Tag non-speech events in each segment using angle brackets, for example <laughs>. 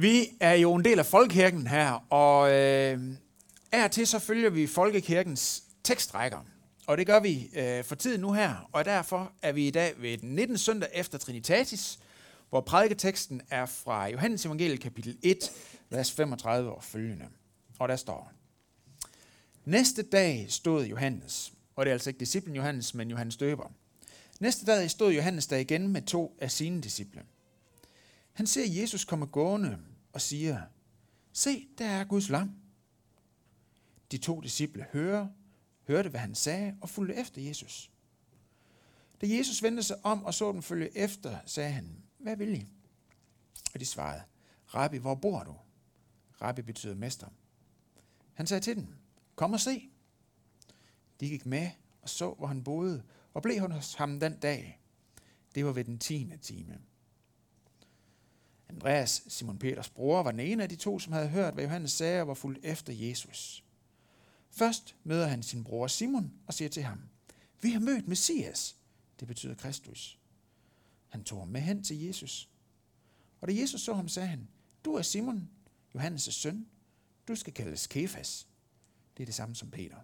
Vi er jo en del af Folkekirken her, og øh, er til så følger vi Folkekirkens tekstrækker. Og det gør vi øh, for tiden nu her, og derfor er vi i dag ved den 19. søndag efter Trinitatis, hvor prædiketeksten er fra Johannes Evangeliet kapitel 1, vers 35 og følgende. Og der står, Næste dag stod Johannes, og det er altså ikke disciplen Johannes, men Johannes døber. Næste dag stod Johannes der igen med to af sine disciple. Han ser Jesus komme gående og siger, Se, der er Guds lam. De to disciple hører, hørte, hvad han sagde, og fulgte efter Jesus. Da Jesus vendte sig om og så dem følge efter, sagde han, hvad vil I? Og de svarede, Rabbi, hvor bor du? Rabbi betyder mester. Han sagde til dem, kom og se. De gik med og så, hvor han boede, og blev hos ham den dag. Det var ved den tiende time. Andreas, Simon Peters bror, var den ene af de to, som havde hørt, hvad Johannes sagde, og var fuldt efter Jesus. Først møder han sin bror Simon og siger til ham, vi har mødt Messias. Det betyder Kristus. Han tog ham med hen til Jesus. Og da Jesus så ham, sagde han, du er Simon, Johannes' søn. Du skal kaldes Kefas. Det er det samme som Peter.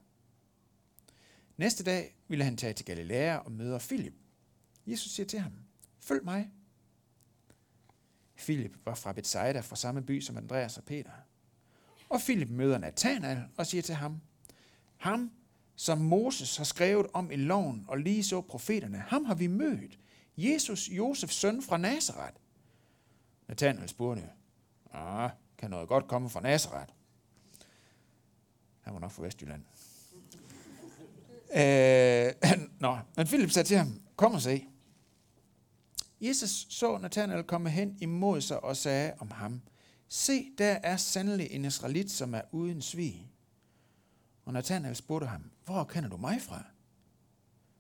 Næste dag ville han tage til Galilea og møde Filip. Jesus siger til ham, følg mig. Filip var fra Bethsaida, fra samme by som Andreas og Peter. Og Filip møder Nathanael og siger til ham, ham, som Moses har skrevet om i loven og lige så profeterne, ham har vi mødt. Jesus, Josefs søn fra Nazareth. Nathanael spurgte, ah, kan noget godt komme fra Nazareth? Han var nok fra Vestjylland. <laughs> øh, <clears throat> nå, men Philip sagde til ham, kom og se. Jesus så Nathanael komme hen imod sig og sagde om ham, se, der er sandelig en israelit, som er uden svig. Og Nathanael spurgte ham, hvor kender du mig fra?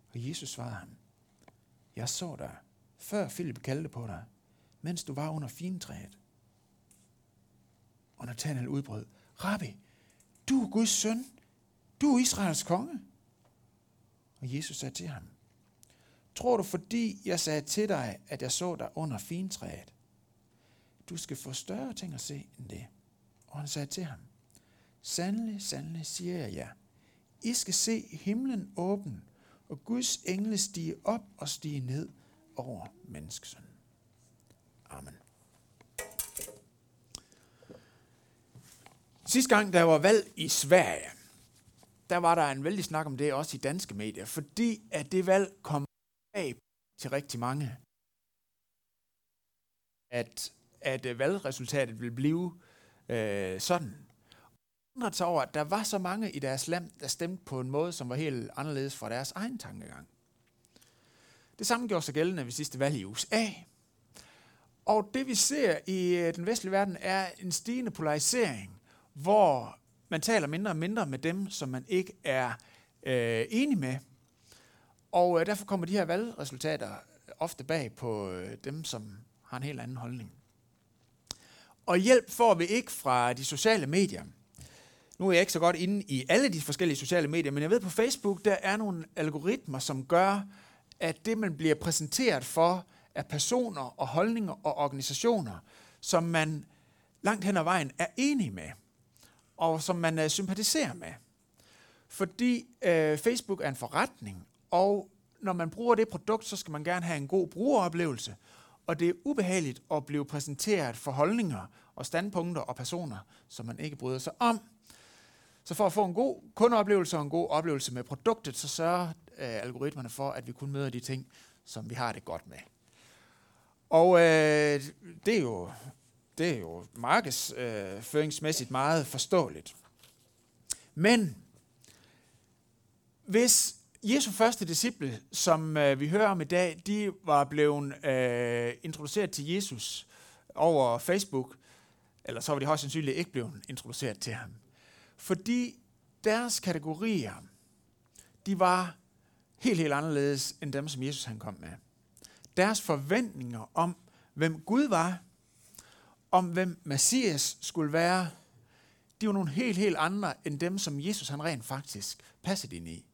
Og Jesus svarede ham, jeg så dig, før Philip kaldte på dig, mens du var under fintræet. Og Nathanael udbrød, Rabbi, du er Guds søn, du er Israels konge. Og Jesus sagde til ham, Tror du, fordi jeg sagde til dig, at jeg så dig under fintræet? Du skal få større ting at se end det. Og han sagde til ham, Sandelig, sandelig siger jeg jer, I skal se himlen åben, og Guds engle stige op og stige ned over menneskesønnen. Amen. Sidste gang, der var valg i Sverige, der var der en vældig snak om det også i danske medier, fordi at det valg kom tab til rigtig mange. At, at øh, valgresultatet ville blive øh, sådan. Undret sig over, at der var så mange i deres land, der stemte på en måde, som var helt anderledes fra deres egen tankegang. Det samme gjorde sig gældende ved sidste valg i USA. Og det vi ser i øh, den vestlige verden er en stigende polarisering, hvor man taler mindre og mindre med dem, som man ikke er øh, enig med. Og øh, derfor kommer de her valgresultater ofte bag på øh, dem, som har en helt anden holdning. Og hjælp får vi ikke fra de sociale medier. Nu er jeg ikke så godt inde i alle de forskellige sociale medier, men jeg ved på Facebook, der er nogle algoritmer, som gør, at det, man bliver præsenteret for, er personer og holdninger og organisationer, som man langt hen ad vejen er enig med, og som man øh, sympatiserer med. Fordi øh, Facebook er en forretning, og når man bruger det produkt, så skal man gerne have en god brugeroplevelse, og det er ubehageligt at blive præsenteret for holdninger og standpunkter og personer, som man ikke bryder sig om. Så for at få en god kundeoplevelse og en god oplevelse med produktet, så sørger øh, algoritmerne for, at vi kun møder de ting, som vi har det godt med. Og øh, det, er jo, det er jo markedsføringsmæssigt øh, meget forståeligt. Men hvis Jesu første disciple, som øh, vi hører om i dag, de var blevet øh, introduceret til Jesus over Facebook, eller så var de højst sandsynligt ikke blevet introduceret til ham. Fordi deres kategorier, de var helt, helt anderledes end dem, som Jesus han kom med. Deres forventninger om, hvem Gud var, om hvem Messias skulle være, de var nogle helt, helt andre end dem, som Jesus han rent faktisk passede ind i.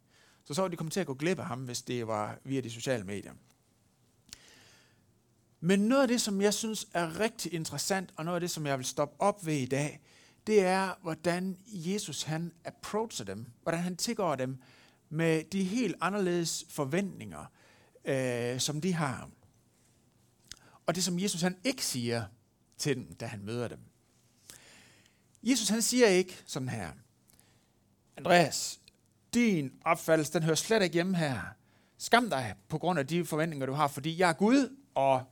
Så så var de kommet til at gå glip af ham, hvis det var via de sociale medier. Men noget af det, som jeg synes er rigtig interessant, og noget af det, som jeg vil stoppe op ved i dag, det er, hvordan Jesus han approacher dem, hvordan han tilgår dem med de helt anderledes forventninger, øh, som de har. Og det, som Jesus han ikke siger til dem, da han møder dem. Jesus han siger ikke sådan her, Andreas, din opfattelse, den hører slet ikke hjemme her. Skam dig på grund af de forventninger, du har, fordi jeg er Gud, og,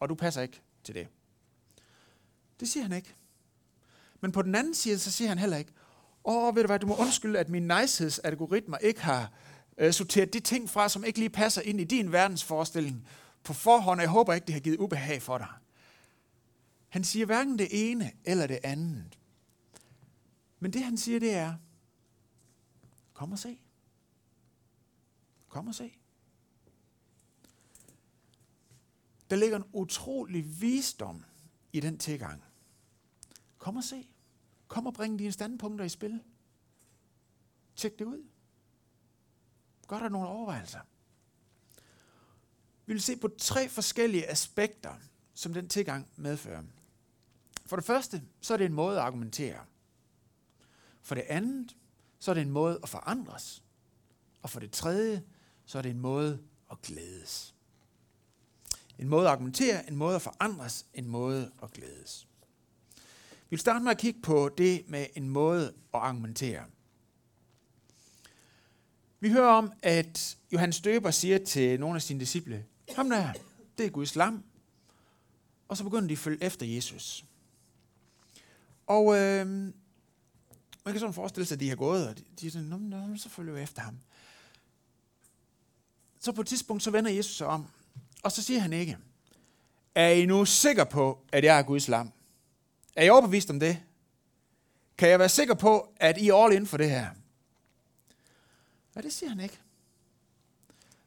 og du passer ikke til det. Det siger han ikke. Men på den anden side, så siger han heller ikke, åh, ved du hvad, du må undskylde, at min niceheadsalgoritmer ikke har øh, sorteret de ting fra, som ikke lige passer ind i din verdensforestilling på forhånd, og jeg håber ikke, det har givet ubehag for dig. Han siger hverken det ene eller det andet. Men det han siger, det er, kom og se. Kom og se. Der ligger en utrolig visdom i den tilgang. Kom og se. Kom og bring dine standpunkter i spil. Tjek det ud. Gør der nogle overvejelser. Vi vil se på tre forskellige aspekter, som den tilgang medfører. For det første, så er det en måde at argumentere. For det andet, så er det en måde at forandres. Og for det tredje, så er det en måde at glædes. En måde at argumentere, en måde at forandres, en måde at glædes. Vi vil starte med at kigge på det med en måde at argumentere. Vi hører om, at Johannes Døber siger til nogle af sine disciple, ham der, det er Guds lam. Og så begynder de at følge efter Jesus. Og øh, man kan sådan forestille sig, at de har gået, og de, de er sådan, nå, nå, så følger vi efter ham. Så på et tidspunkt, så vender Jesus sig om, og så siger han ikke, er I nu sikker på, at jeg er Guds lam? Er I overbevist om det? Kan jeg være sikker på, at I er all in for det her? Ja, det siger han ikke.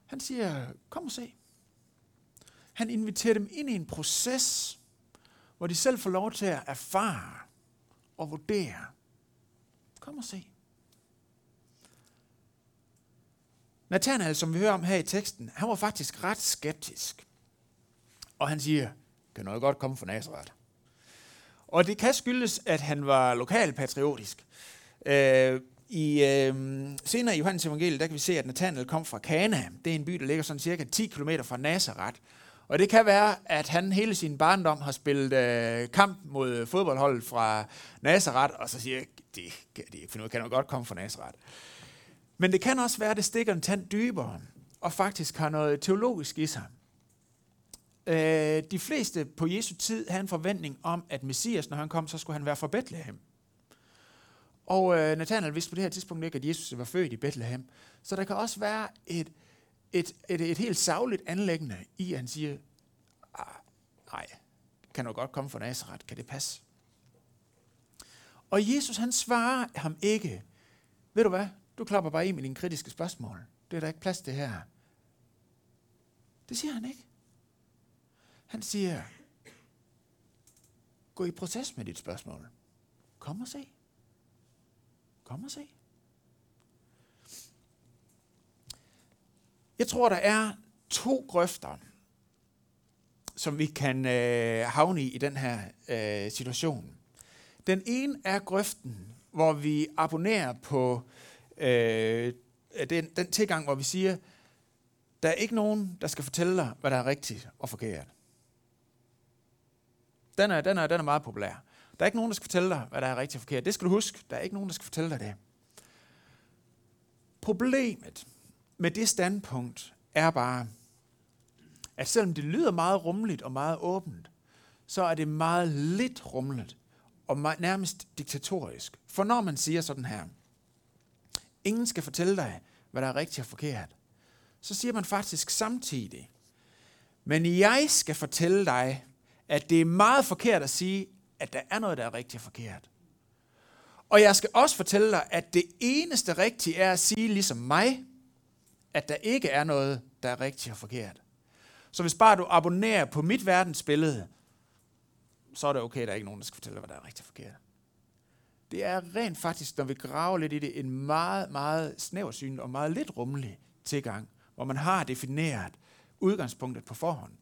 Han siger, kom og se. Han inviterer dem ind i en proces, hvor de selv får lov til at erfare og vurdere. Kom og se. Nathanael, som vi hører om her i teksten, han var faktisk ret skeptisk. Og han siger, kan noget godt komme fra Nazareth. Og det kan skyldes, at han var lokalpatriotisk. Øh, I øh, senere i Johannes evangeliet, der kan vi se, at Nathanael kom fra Kana. Det er en by, der ligger sådan cirka 10 km fra Nazareth. Og det kan være, at han hele sin barndom har spillet øh, kamp mod fodboldholdet fra Nazareth, og så siger det kan de ikke finde ud kan godt komme fra Nazareth. Men det kan også være, at det stikker en tand dybere, og faktisk har noget teologisk i sig. Øh, de fleste på Jesu tid havde en forventning om, at Messias, når han kom, så skulle han være fra Bethlehem. Og øh, Nathanael vidste på det her tidspunkt ikke, at Jesus var født i Bethlehem. Så der kan også være et, et, et, et helt savligt anlæggende i, at han siger, ah, nej, kan du godt komme fra Nazareth, kan det passe? Og Jesus han svarer ham ikke, ved du hvad, du klapper bare i med dine kritiske spørgsmål. Det er der ikke plads til her. Det siger han ikke. Han siger, gå i proces med dit spørgsmål. Kom og se. Kom og se. Jeg tror, der er to grøfter, som vi kan øh, havne i i den her øh, situation. Den ene er grøften, hvor vi abonnerer på øh, den, den tilgang, hvor vi siger, der er ikke nogen, der skal fortælle dig, hvad der er rigtigt og forkert. Den er, den, er, den er meget populær. Der er ikke nogen, der skal fortælle dig, hvad der er rigtigt og forkert. Det skal du huske. Der er ikke nogen, der skal fortælle dig det. Problemet med det standpunkt er bare, at selvom det lyder meget rummeligt og meget åbent, så er det meget lidt rummeligt og nærmest diktatorisk. For når man siger sådan her, ingen skal fortælle dig, hvad der er rigtigt og forkert, så siger man faktisk samtidig, men jeg skal fortælle dig, at det er meget forkert at sige, at der er noget, der er rigtigt og forkert. Og jeg skal også fortælle dig, at det eneste rigtige er at sige ligesom mig, at der ikke er noget, der er rigtigt og forkert. Så hvis bare du abonnerer på mit verdensbillede, så er det okay, at der er ikke nogen, der skal fortælle dig, hvad der er rigtig og forkert. Det er rent faktisk, når vi graver lidt i det, en meget, meget snæversyn og meget lidt rummelig tilgang, hvor man har defineret udgangspunktet på forhånd.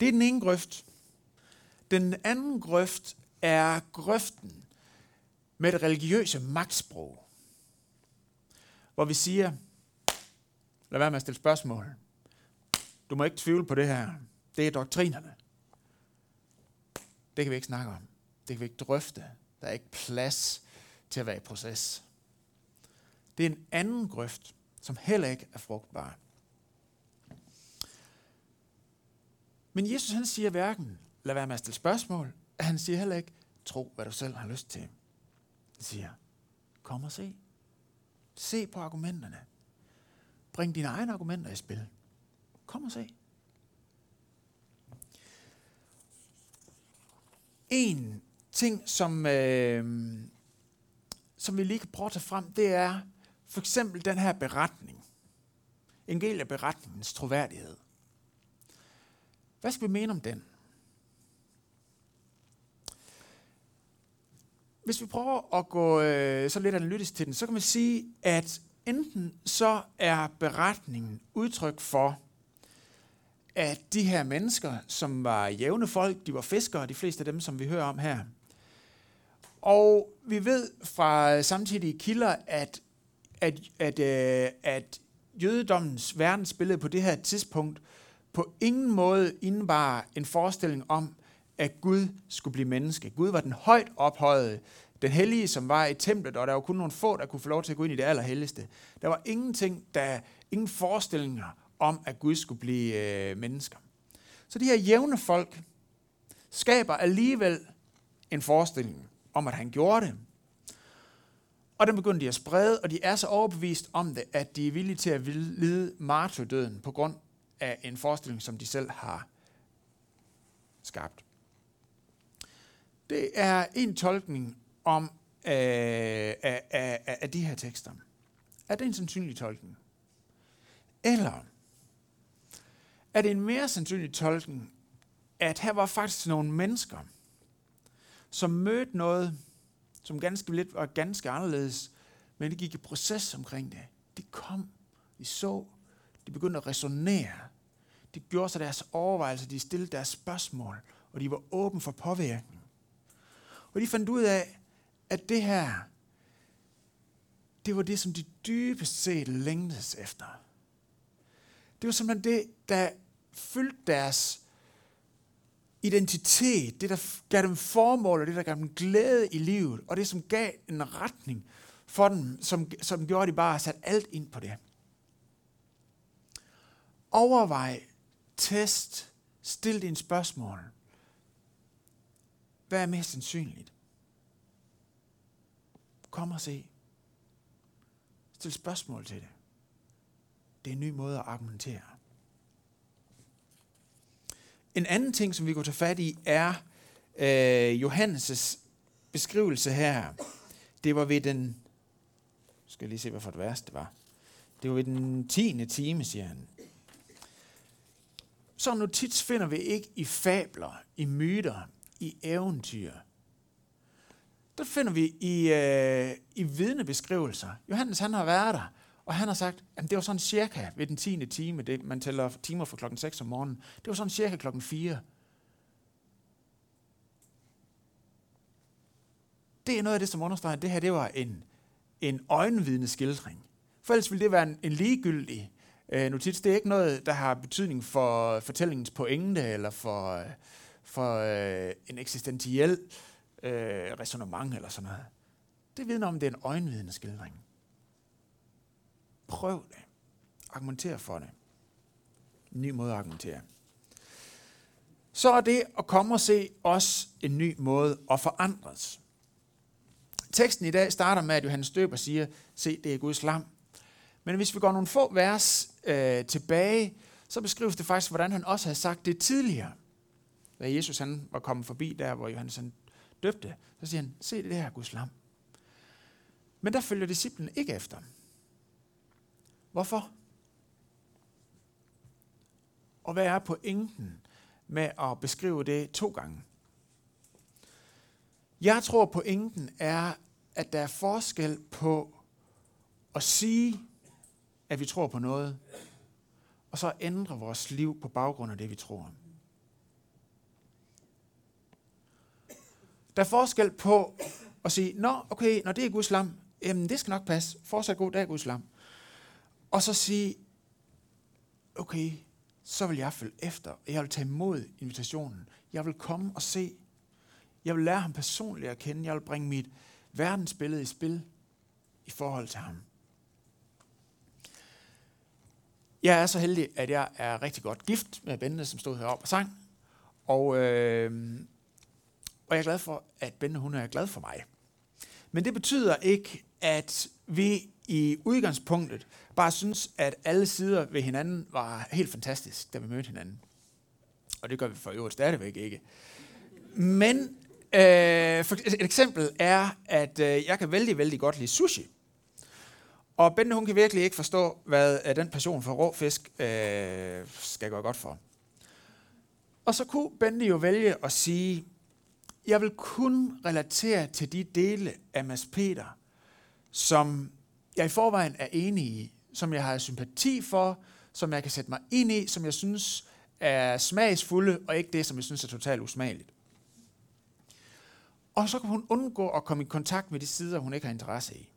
Det er den ene grøft. Den anden grøft er grøften med det religiøse magtsprog, hvor vi siger, lad være med at stille spørgsmål. Du må ikke tvivle på det her. Det er doktrinerne. Det kan vi ikke snakke om. Det kan vi ikke drøfte. Der er ikke plads til at være i proces. Det er en anden grøft, som heller ikke er frugtbar. Men Jesus han siger hverken, lad være med at stille spørgsmål, han siger heller ikke, tro hvad du selv har lyst til. Han siger, kom og se. Se på argumenterne. Bring dine egne argumenter i spil. Kom og se. En ting, som, øh, som vi lige kan prøve at tage frem, det er for eksempel den her beretning. En del af beretningens troværdighed. Hvad skal vi mene om den? Hvis vi prøver at gå øh, så lidt analytisk til den, så kan man sige, at enten så er beretningen udtryk for, at de her mennesker, som var jævne folk, de var fiskere, de fleste af dem, som vi hører om her. Og vi ved fra samtidige kilder, at, at, at, at, øh, at jødedommens verdensbillede på det her tidspunkt på ingen måde indebar en forestilling om, at Gud skulle blive menneske. Gud var den højt ophøjede, den hellige, som var i templet, og der var kun nogle få, der kunne få lov til at gå ind i det allerhelligste. Der var ingenting, der, ingen forestillinger om, at Gud skulle blive øh, mennesker. Så de her jævne folk skaber alligevel en forestilling om, at han gjorde det. Og den begynder de at sprede, og de er så overbevist om det, at de er villige til at lide martyrdøden på grund af en forestilling, som de selv har skabt. Det er en tolkning om øh, af, af, af de her tekster. Er det en sandsynlig tolkning? Eller er det en mere sandsynlig tolkning, at her var faktisk nogle mennesker, som mødte noget, som ganske lidt var ganske anderledes, men det gik i proces omkring det. De kom, de så, de begyndte at resonere. De gjorde sig deres overvejelser, de stillede deres spørgsmål, og de var åbne for påvirkning. Og de fandt ud af, at det her, det var det, som de dybest set længtes efter. Det var simpelthen det, der fyldte deres identitet, det der gav dem formål, og det der gav dem glæde i livet, og det som gav en retning for dem, som, som gjorde, at de bare sat alt ind på det. Overvej, test, stil dine spørgsmål. Hvad er mest sandsynligt? Kom og se. Stil spørgsmål til det. Det er en ny måde at argumentere. En anden ting, som vi går til fat i, er øh, Johannes' beskrivelse her. Det var ved den, skal jeg lige se, hvad for et vers det var. Det var ved den tiende time, siger han. Så notits finder vi ikke i fabler, i myter, i eventyr. Der finder vi i, øh, i vidnebeskrivelser. Johannes han har været der, og han har sagt, at det var sådan cirka ved den 10. time, det, man tæller timer fra klokken 6 om morgenen, det var sådan cirka klokken 4. Det er noget af det, som understreger, at det her det var en, en øjenvidende skildring. For ellers ville det være en, en ligegyldig øh, notits. Det er ikke noget, der har betydning for øh, fortællingens pointe, eller for, øh, for øh, en eksistentiel øh, resonemang, eller sådan noget. Det vidner om, at det er en øjenvidende skildring. Prøv det. Argumenter for det. En ny måde at argumentere. Så er det at komme og se os en ny måde at forandres. Teksten i dag starter med, at Johannes Døber siger, se, det er Guds lam. Men hvis vi går nogle få vers øh, tilbage, så beskrives det faktisk, hvordan han også havde sagt det tidligere. Da Jesus han var kommet forbi der, hvor Johannes han døbte, så siger han, se det her Guds lam. Men der følger disciplen ikke efter. Hvorfor? Og hvad er pointen med at beskrive det to gange? Jeg tror, pointen er, at der er forskel på at sige, at vi tror på noget, og så ændre vores liv på baggrund af det, vi tror. Der er forskel på at sige, nå, okay, når det er Guds lam, jamen det skal nok passe. Fortsat god dag, Guds lam. Og så sige, okay, så vil jeg følge efter. Jeg vil tage imod invitationen. Jeg vil komme og se. Jeg vil lære ham personligt at kende. Jeg vil bringe mit verdensbillede i spil i forhold til ham. Jeg er så heldig, at jeg er rigtig godt gift med Bente, som stod heroppe og sang. Og, øh, og jeg er glad for, at Bente hun er glad for mig. Men det betyder ikke, at vi i udgangspunktet bare synes, at alle sider ved hinanden var helt fantastisk, da vi mødte hinanden. Og det gør vi for øvrigt stadigvæk ikke. Men øh, for et eksempel er, at øh, jeg kan vældig, vældig godt lide sushi. Og Bente, hun kan virkelig ikke forstå, hvad øh, den passion for rå fisk øh, skal gøre godt for. Og så kunne Bente jo vælge at sige, jeg vil kun relatere til de dele af Mads Peter, som jeg i forvejen er enig i, som jeg har sympati for, som jeg kan sætte mig ind i, som jeg synes er smagsfulde, og ikke det, som jeg synes er totalt usmageligt. Og så kan hun undgå at komme i kontakt med de sider, hun ikke har interesse i.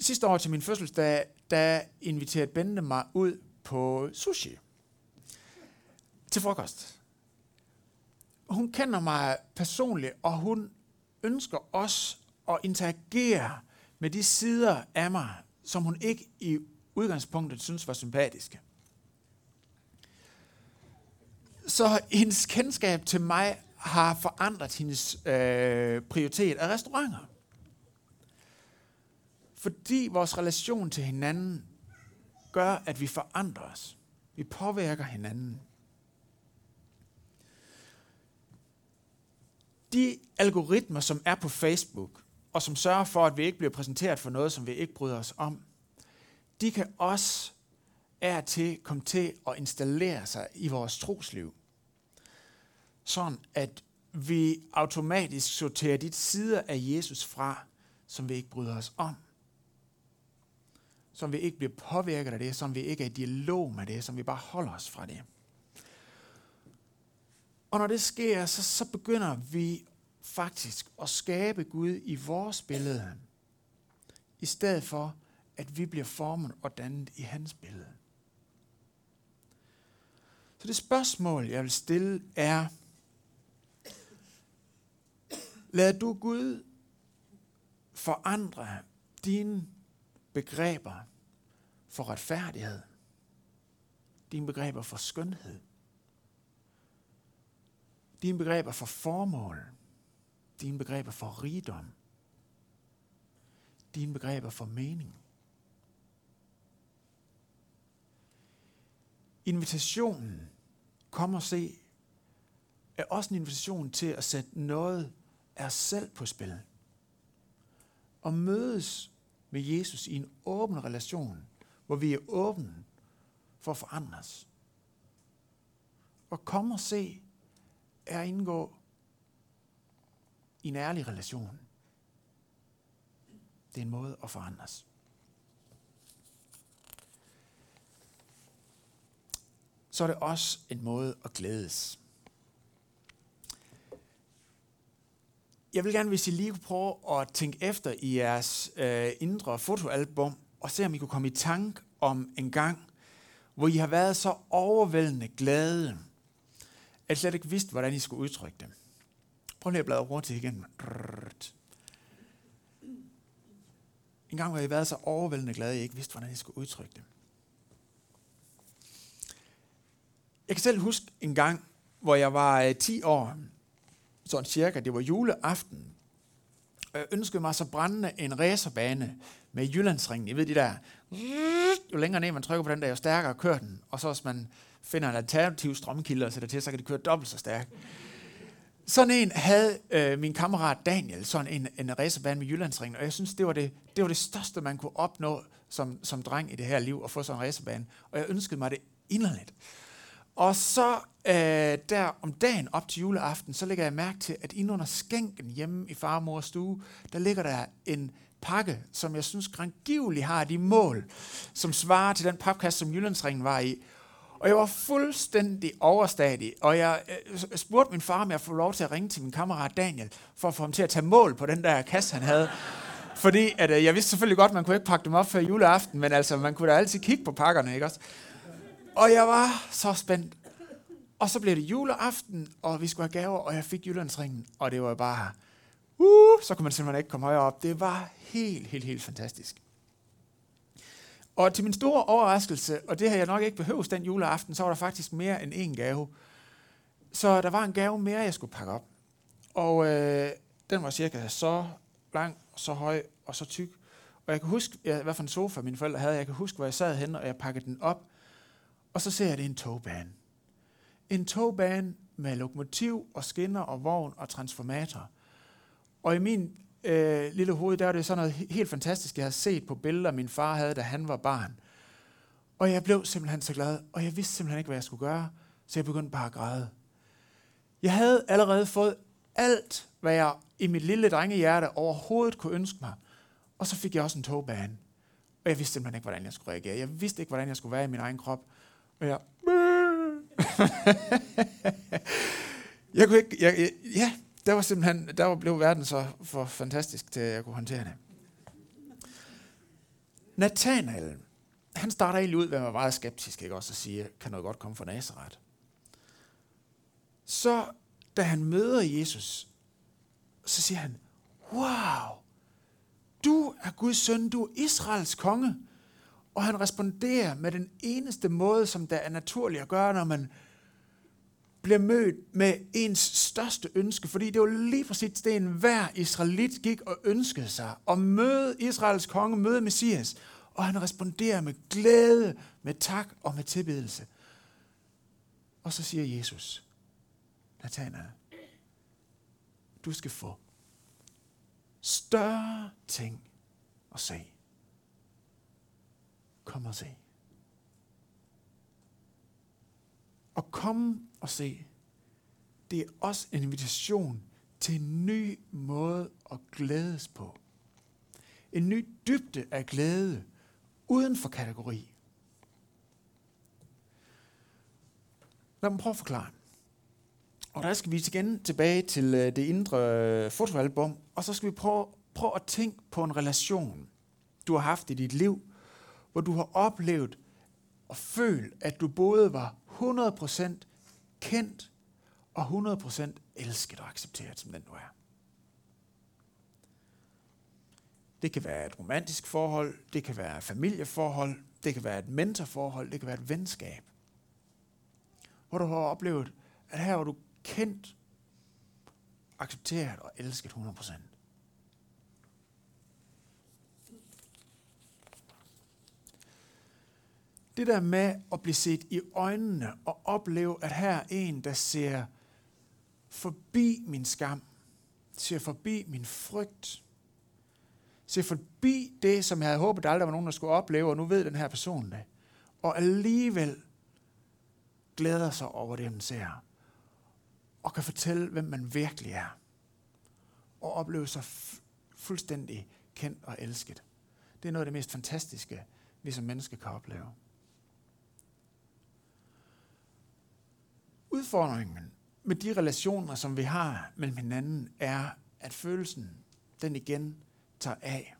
Sidste år til min fødselsdag, der inviterede Bente mig ud på sushi til frokost. Hun kender mig personligt, og hun ønsker også at interagere med de sider af mig, som hun ikke i udgangspunktet synes var sympatiske. Så hendes kendskab til mig har forandret hendes øh, prioritet af restauranter. Fordi vores relation til hinanden gør, at vi forandrer os. Vi påvirker hinanden. De algoritmer, som er på Facebook, og som sørger for, at vi ikke bliver præsenteret for noget, som vi ikke bryder os om, de kan også er til komme til at installere sig i vores trosliv. Sådan at vi automatisk sorterer de sider af Jesus fra, som vi ikke bryder os om. Som vi ikke bliver påvirket af det, som vi ikke er i dialog med det, som vi bare holder os fra det. Og når det sker, så, så begynder vi faktisk at skabe Gud i vores billede, i stedet for, at vi bliver formet og dannet i hans billede. Så det spørgsmål, jeg vil stille, er, lad du Gud forandre dine begreber for retfærdighed, dine begreber for skønhed, dine begreber for formål, dine begreber for rigdom, dine begreber for mening. Invitationen, kom og se, er også en invitation til at sætte noget af os selv på spil. Og mødes med Jesus i en åben relation, hvor vi er åbne for at forandres. Og kom og se, er at indgå i en ærlig relation. Det er en måde at forandres. Så er det også en måde at glædes. Jeg vil gerne, hvis I lige kunne prøve at tænke efter i jeres øh, indre fotoalbum, og se om I kunne komme i tanke om en gang, hvor I har været så overvældende glade, at I slet ikke vidste, hvordan I skulle udtrykke dem. Prøv lige at bladre hurtigt igen. En gang hvor I været så overvældende glade, at I ikke vidste, hvordan I skulle udtrykke det. Jeg kan selv huske en gang, hvor jeg var øh, 10 år, sådan cirka, det var juleaften, og jeg ønskede mig så brændende en racerbane med Jyllandsringen. I ved de der, jo længere ned man trykker på den der, jo stærkere kører den. Og så hvis man finder en alternativ strømkilde og sætter til, så kan det køre dobbelt så stærkt. Sådan en havde øh, min kammerat Daniel, sådan en, en racerbane med Jyllandsringen, og jeg synes, det var det, det var det største, man kunne opnå som, som dreng i det her liv, at få sådan en racerbane. Og jeg ønskede mig det inderligt. Og så øh, der om dagen op til juleaften, så lægger jeg mærke til, at inde under skænken hjemme i farmors stue, der ligger der en pakke, som jeg synes grangivligt har de mål, som svarer til den papkasse, som Jyllandsringen var i. Og jeg var fuldstændig overstadig, og jeg øh, spurgte min far, om jeg får lov til at ringe til min kammerat Daniel, for at få ham til at tage mål på den der kasse, han havde. Fordi at, øh, jeg vidste selvfølgelig godt, at man kunne ikke pakke dem op før juleaften, men altså, man kunne da altid kigge på pakkerne, ikke også? Og jeg var så spændt. Og så blev det juleaften, og vi skulle have gaver, og jeg fik Jyllandsringen, og det var bare, uh, så kunne man simpelthen ikke komme højere op. Det var helt, helt, helt fantastisk. Og til min store overraskelse, og det har jeg nok ikke behøvet den juleaften, så var der faktisk mere end én gave. Så der var en gave mere, jeg skulle pakke op. Og øh, den var cirka så lang, så høj og så tyk. Og jeg kan huske, jeg, hvad for en sofa mine forældre havde. Jeg kan huske, hvor jeg sad henne, og jeg pakkede den op. Og så ser jeg, det en togbane. En togbane med lokomotiv og skinner og vogn og transformator. Og i min øh, lille hoved, der var det sådan noget helt fantastisk, jeg har set på billeder, min far havde, da han var barn. Og jeg blev simpelthen så glad, og jeg vidste simpelthen ikke, hvad jeg skulle gøre, så jeg begyndte bare at græde. Jeg havde allerede fået alt, hvad jeg i mit lille drengehjerte overhovedet kunne ønske mig. Og så fik jeg også en togbane. Og jeg vidste simpelthen ikke, hvordan jeg skulle reagere. Jeg vidste ikke, hvordan jeg skulle være i min egen krop. Og jeg... <laughs> jeg kunne ikke... Jeg, ja, der var simpelthen, der var, blev verden så for fantastisk til, at jeg kunne håndtere det. Nathanael, han starter egentlig ud ved at være meget skeptisk, ikke også, at sige, kan noget godt komme fra Nazareth. Så da han møder Jesus, så siger han, wow, du er Guds søn, du er Israels konge. Og han responderer med den eneste måde, som der er naturligt at gøre, når man bliver mødt med ens største ønske, fordi det var lige præcis det, en hver israelit gik og ønskede sig, at møde Israels konge, møde Messias, og han responderer med glæde, med tak og med tilbedelse. Og så siger Jesus, Nathanael, du skal få større ting at se. Kom og se. Og komme og se, det er også en invitation til en ny måde at glædes på. En ny dybde af glæde, uden for kategori. Lad mig prøve at forklare. Og der skal vi igen tilbage til øh, det indre øh, fotoalbum, og så skal vi prøve, prøve at tænke på en relation, du har haft i dit liv, hvor du har oplevet og følt, at du både var 100% kendt og 100% elsket og accepteret som den du er. Det kan være et romantisk forhold, det kan være et familieforhold, det kan være et mentorforhold, det kan være et venskab. Hvor du har oplevet, at her var du kendt, accepteret og elsket 100%. Det der med at blive set i øjnene og opleve, at her er en, der ser forbi min skam, ser forbi min frygt, ser forbi det, som jeg havde håbet, der aldrig var nogen, der skulle opleve, og nu ved den her person det. Og alligevel glæder sig over det, man ser. Og kan fortælle, hvem man virkelig er. Og opleve sig fuldstændig kendt og elsket. Det er noget af det mest fantastiske, vi som mennesker kan opleve. Udfordringen med de relationer, som vi har mellem hinanden, er, at følelsen, den igen tager af.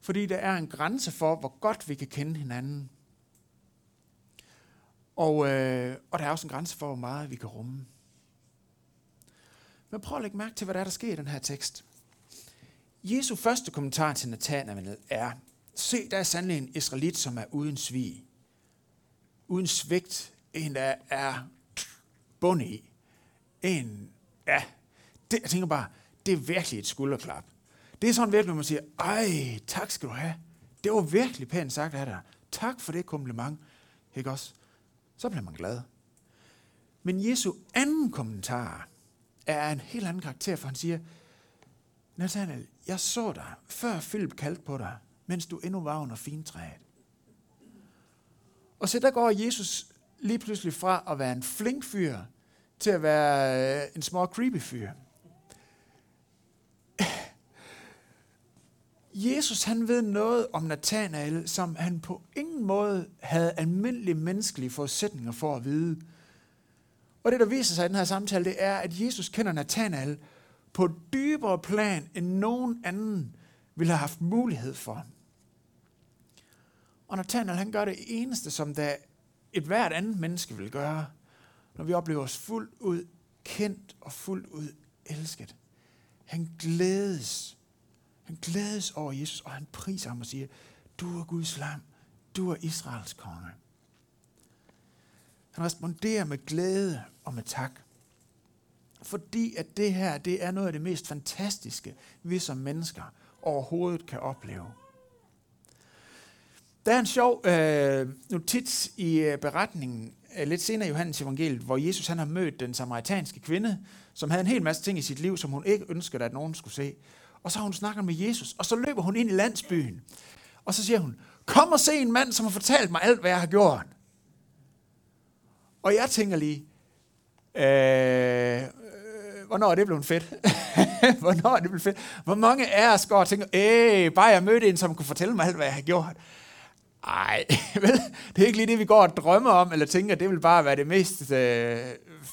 Fordi der er en grænse for, hvor godt vi kan kende hinanden. Og, øh, og der er også en grænse for, hvor meget vi kan rumme. Men prøv at lægge mærke til, hvad der er, der sker i den her tekst. Jesu første kommentar til Nathanael er, se, der er sandelig en israelit, som er uden svig, uden svigt, en, der er bund i. En, ja, det, jeg tænker bare, det er virkelig et skulderklap. Det er sådan virkelig, man siger, ej, tak skal du have. Det var virkelig pænt sagt af dig. Tak for det kompliment. Ikke også? Så bliver man glad. Men Jesu anden kommentar er en helt anden karakter, for han siger, Nathanael, jeg så dig, før Philip kaldte på dig, mens du endnu var under fintræet. Og så der går Jesus lige pludselig fra at være en flink fyr, til at være øh, en små creepy fyr. Jesus han ved noget om Nathanael, som han på ingen måde havde almindelige menneskelige forudsætninger for at vide. Og det, der viser sig i den her samtale, det er, at Jesus kender Nathanael på et dybere plan, end nogen anden ville have haft mulighed for. Og Nathanael, han gør det eneste, som der et hvert andet menneske vil gøre, når vi oplever os fuldt ud kendt og fuldt ud elsket. Han glædes. Han glædes over Jesus, og han priser ham og siger, du er Guds lam, du er Israels konge. Han responderer med glæde og med tak. Fordi at det her, det er noget af det mest fantastiske, vi som mennesker overhovedet kan opleve. Der er en sjov øh, notits i øh, beretningen øh, lidt senere i Johannes evangeliet, hvor Jesus han har mødt den samaritanske kvinde, som havde en hel masse ting i sit liv, som hun ikke ønskede, at nogen skulle se. Og så har hun snakket med Jesus, og så løber hun ind i landsbyen. Og så siger hun, kom og se en mand, som har fortalt mig alt, hvad jeg har gjort. Og jeg tænker lige, øh, øh, hvornår er det blevet fedt? <laughs> hvornår er det blevet fedt? Hvor mange af os går og tænker, øh, bare jeg mødte en, som kunne fortælle mig alt, hvad jeg har gjort. Ej, <laughs> vel, det er ikke lige det, vi går og drømmer om, eller tænker, det vil bare være det mest øh,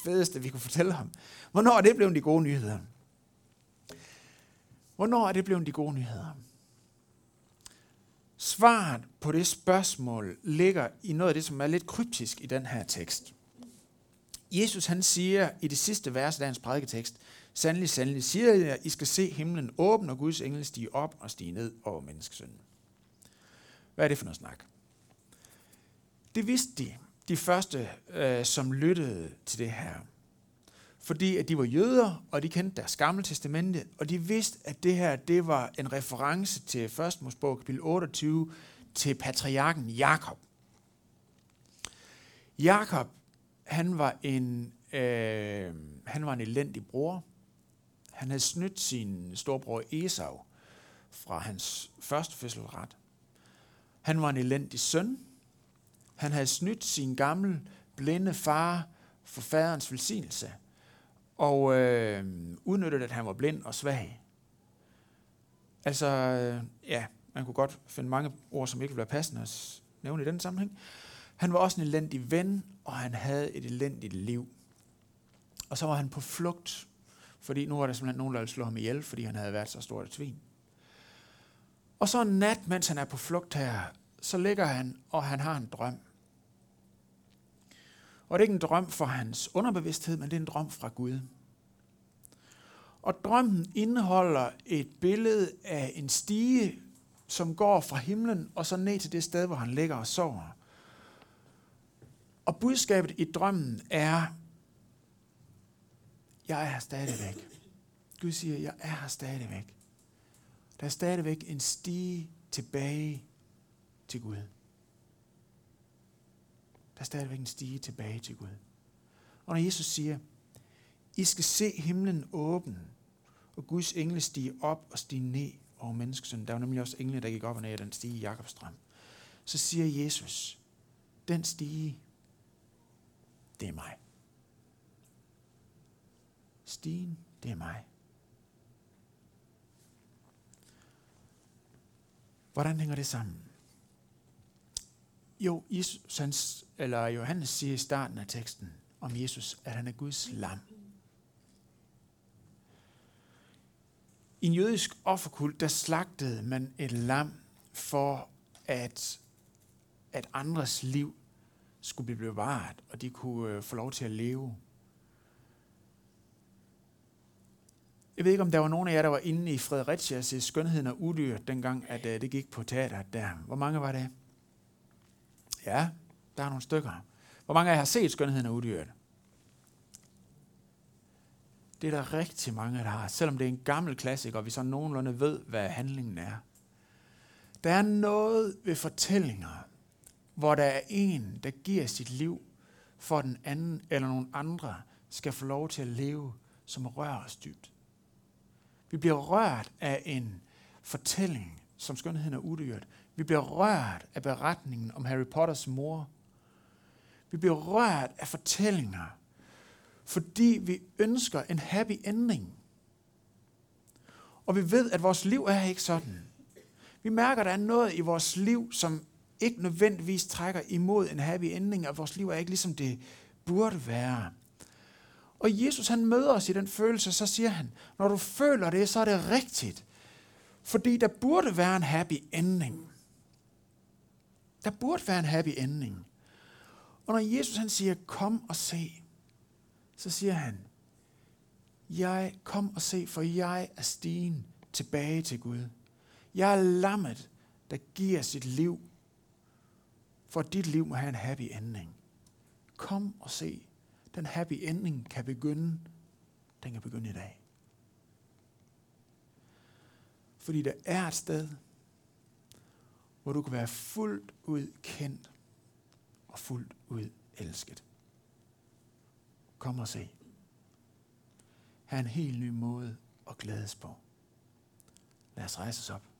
fedeste, vi kunne fortælle ham. Hvornår er det blevet de gode nyheder? Hvornår er det blevet de gode nyheder? Svaret på det spørgsmål ligger i noget af det, som er lidt kryptisk i den her tekst. Jesus han siger i det sidste vers af hans prædiketekst, Sandelig, sandelig siger jeg, I skal se himlen åben, og Guds engel stige op og stige ned over menneskesønnen. Hvad er det for noget snak? Det vidste de, de første, øh, som lyttede til det her. Fordi at de var jøder, og de kendte deres gamle testamente, og de vidste, at det her det var en reference til 1. Mosebog kapitel 28, til patriarken Jakob. Jakob, han var en, øh, han var en elendig bror. Han havde snydt sin storbror Esau fra hans første fødselret. Han var en elendig søn. Han havde snydt sin gamle, blinde far for faderens velsignelse, og øh, udnyttet, at han var blind og svag. Altså, øh, ja, man kunne godt finde mange ord, som ikke ville være passende at nævne i den sammenhæng. Han var også en elendig ven, og han havde et elendigt liv. Og så var han på flugt, fordi nu var der simpelthen nogen, der ville slå ham ihjel, fordi han havde været så stort et svin. Og så en nat, mens han er på flugt her, så ligger han, og han har en drøm. Og det er ikke en drøm for hans underbevidsthed, men det er en drøm fra Gud. Og drømmen indeholder et billede af en stige, som går fra himlen og så ned til det sted, hvor han ligger og sover. Og budskabet i drømmen er, jeg er her stadigvæk. Gud siger, jeg er her stadigvæk. Der er stadigvæk en stige tilbage til Gud. Der er stadigvæk en stige tilbage til Gud. Og når Jesus siger, I skal se himlen åben, og Guds engle stige op og stige ned over menneskesønnen. Der var nemlig også engle, der gik op og ned af den stige i Jakobstrøm. Så siger Jesus, den stige, det er mig. Stigen, det er mig. Hvordan hænger det sammen? Jo, Jesus, eller Johannes siger i starten af teksten om Jesus, at han er Guds lam. I en jødisk offerkult, der slagtede man et lam for, at, at andres liv skulle blive bevaret, og de kunne øh, få lov til at leve. Jeg ved ikke, om der var nogen af jer, der var inde i Fredericia til Skønheden og Udyr, dengang at øh, det gik på teateret der. Hvor mange var det? Ja, der er nogle stykker. Hvor mange af jer har set Skønheden og Udyret? Det er der rigtig mange, der har. Selvom det er en gammel klassiker, og vi så nogenlunde ved, hvad handlingen er. Der er noget ved fortællinger, hvor der er en, der giver sit liv for den anden eller nogen andre skal få lov til at leve, som rører os dybt. Vi bliver rørt af en fortælling, som skønheden er udyrt. Vi bliver rørt af beretningen om Harry Potters mor. Vi bliver rørt af fortællinger, fordi vi ønsker en happy ending. Og vi ved, at vores liv er ikke sådan. Vi mærker, at der er noget i vores liv, som ikke nødvendigvis trækker imod en happy ending, og vores liv er ikke ligesom det burde være. Og Jesus han møder os i den følelse, så siger han, når du føler det, så er det rigtigt. Fordi der burde være en happy ending. Der burde være en happy ending. Og når Jesus han siger, kom og se, så siger han, jeg kom og se, for jeg er stigen tilbage til Gud. Jeg er lammet, der giver sit liv, for at dit liv må have en happy ending. Kom og se. Den happy ending kan begynde. Den kan begynde i dag. Fordi der er et sted, hvor du kan være fuldt ud kendt og fuldt ud elsket. Kom og se. Her er en helt ny måde at glædes på. Lad os rejse os op.